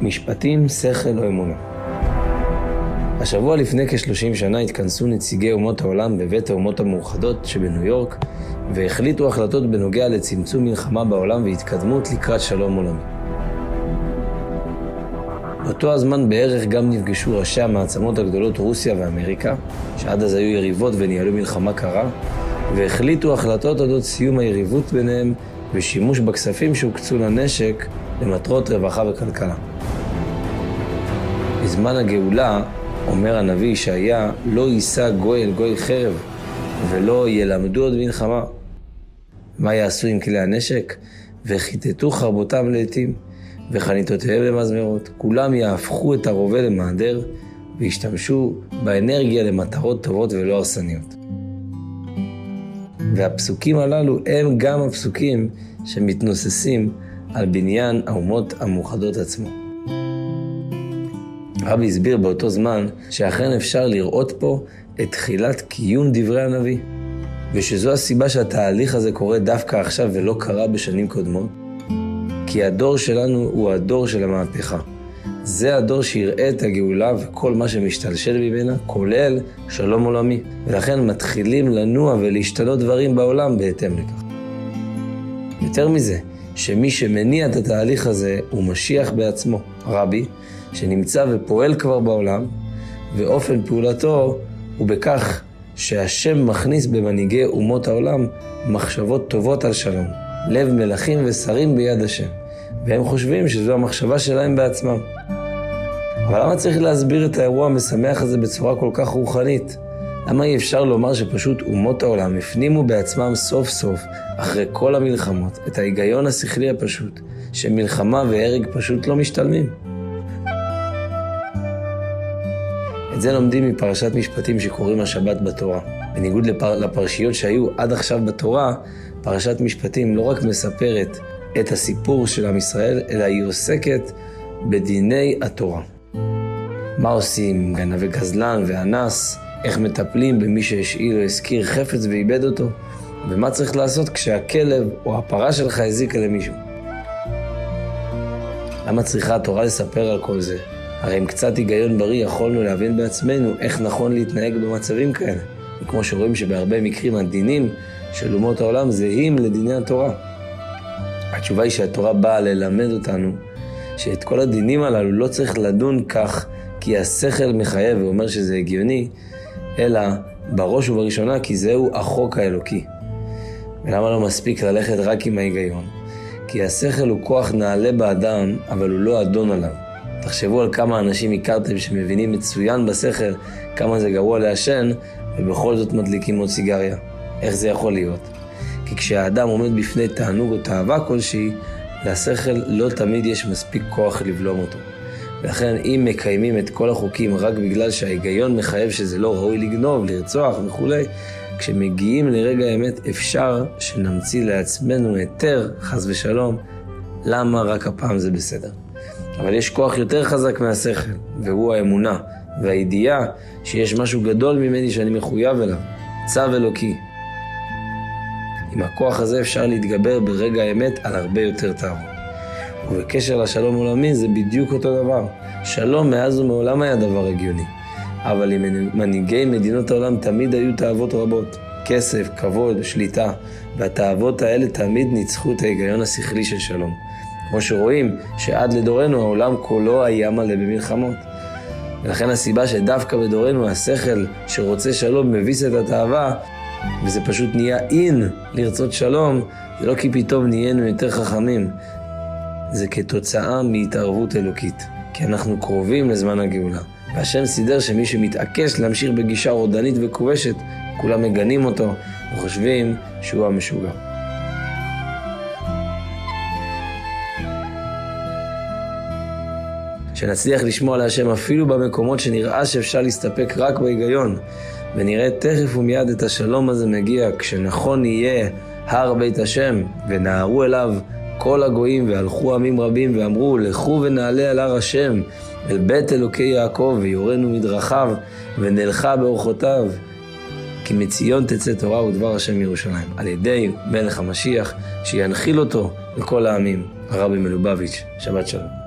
משפטים, שכל או אמונה. השבוע לפני כ-30 שנה התכנסו נציגי אומות העולם בבית האומות המאוחדות שבניו יורק והחליטו החלטות בנוגע לצמצום מלחמה בעולם והתקדמות לקראת שלום עולמי. באותו הזמן בערך גם נפגשו ראשי המעצמות הגדולות רוסיה ואמריקה, שעד אז היו יריבות וניהלו מלחמה קרה, והחליטו החלטות אודות סיום היריבות ביניהם ושימוש בכספים שהוקצו לנשק למטרות רווחה וכלכלה. בזמן הגאולה, אומר הנביא ישעיה, לא יישא גוי אל גוי חרב, ולא ילמדו עוד מלחמה. מה יעשו עם כלי הנשק? וכיתתו חרבותם לעתים, וחניתותיהם למזמרות. כולם יהפכו את הרובה למעדר, וישתמשו באנרגיה למטרות טובות ולא הרסניות. והפסוקים הללו הם גם הפסוקים שמתנוססים על בניין האומות המאוחדות עצמו. רבי הסביר באותו זמן שאכן אפשר לראות פה את תחילת קיום דברי הנביא, ושזו הסיבה שהתהליך הזה קורה דווקא עכשיו ולא קרה בשנים קודמות, כי הדור שלנו הוא הדור של המהפכה. זה הדור שיראה את הגאולה וכל מה שמשתלשל ממנה, כולל שלום עולמי. ולכן מתחילים לנוע ולהשתנות דברים בעולם בהתאם לכך. יותר מזה, שמי שמניע את התהליך הזה הוא משיח בעצמו, רבי, שנמצא ופועל כבר בעולם, ואופן פעולתו הוא בכך שהשם מכניס במנהיגי אומות העולם מחשבות טובות על שלום, לב מלכים ושרים ביד השם, והם חושבים שזו המחשבה שלהם בעצמם. אבל למה צריך להסביר את האירוע המשמח הזה בצורה כל כך רוחנית? למה אי אפשר לומר שפשוט אומות העולם הפנימו בעצמם סוף סוף, אחרי כל המלחמות, את ההיגיון השכלי הפשוט, שמלחמה והרג פשוט לא משתלמים? את זה לומדים מפרשת משפטים שקוראים השבת בתורה. בניגוד לפר... לפרשיות שהיו עד עכשיו בתורה, פרשת משפטים לא רק מספרת את הסיפור של עם ישראל, אלא היא עוסקת בדיני התורה. מה עושים גנבי גזלן ואנס, איך מטפלים במי שהשאיל או הזכיר חפץ ואיבד אותו, ומה צריך לעשות כשהכלב או הפרה שלך הזיקה למישהו. למה צריכה התורה לספר על כל זה? הרי עם קצת היגיון בריא יכולנו להבין בעצמנו איך נכון להתנהג במצבים כאלה. וכמו שרואים שבהרבה מקרים הדינים של אומות העולם זהים לדיני התורה. התשובה היא שהתורה באה ללמד אותנו שאת כל הדינים הללו לא צריך לדון כך כי השכל מחייב ואומר שזה הגיוני, אלא בראש ובראשונה כי זהו החוק האלוקי. ולמה לא מספיק ללכת רק עם ההיגיון? כי השכל הוא כוח נעלה באדם, אבל הוא לא אדון עליו. תחשבו על כמה אנשים הכרתם שמבינים מצוין בשכל כמה זה גרוע לעשן, ובכל זאת מדליקים עוד סיגריה. איך זה יכול להיות? כי כשהאדם עומד בפני תענוג או תאווה כלשהי, לשכל לא תמיד יש מספיק כוח לבלום אותו. ולכן אם מקיימים את כל החוקים רק בגלל שההיגיון מחייב שזה לא ראוי לגנוב, לרצוח וכולי, כשמגיעים לרגע האמת אפשר שנמציא לעצמנו היתר, חס ושלום, למה רק הפעם זה בסדר. אבל יש כוח יותר חזק מהשכל, והוא האמונה, והידיעה שיש משהו גדול ממני שאני מחויב אליו, צו אלוקי. עם הכוח הזה אפשר להתגבר ברגע האמת על הרבה יותר תאוות. ובקשר לשלום עולמי זה בדיוק אותו דבר. שלום מאז ומעולם היה דבר הגיוני. אבל עם מנהיגי מדינות העולם תמיד היו תאוות רבות. כסף, כבוד, שליטה. והתאוות האלה תמיד ניצחו את ההיגיון השכלי של שלום. כמו שרואים, שעד לדורנו העולם כולו היה מלא במלחמות. ולכן הסיבה שדווקא בדורנו השכל שרוצה שלום מביס את התאווה, וזה פשוט נהיה אין לרצות שלום, זה לא כי פתאום נהיינו יותר חכמים, זה כתוצאה מהתערבות אלוקית, כי אנחנו קרובים לזמן הגאולה. והשם סידר שמי שמתעקש להמשיך בגישה רודנית וכובשת, כולם מגנים אותו וחושבים שהוא המשוגע. שנצליח לשמוע להשם אפילו במקומות שנראה שאפשר להסתפק רק בהיגיון, ונראה תכף ומיד את השלום הזה מגיע, כשנכון יהיה הר בית השם, ונהרו אליו כל הגויים, והלכו עמים רבים, ואמרו, לכו ונעלה על הר השם, אל בית אלוקי יעקב, ויורנו מדרכיו, ונלכה באורחותיו. כי מציון תצא תורה ודבר השם מירושלים, על ידי מלך המשיח, שינחיל אותו לכל העמים, הרבי מלובביץ', שבת שלום.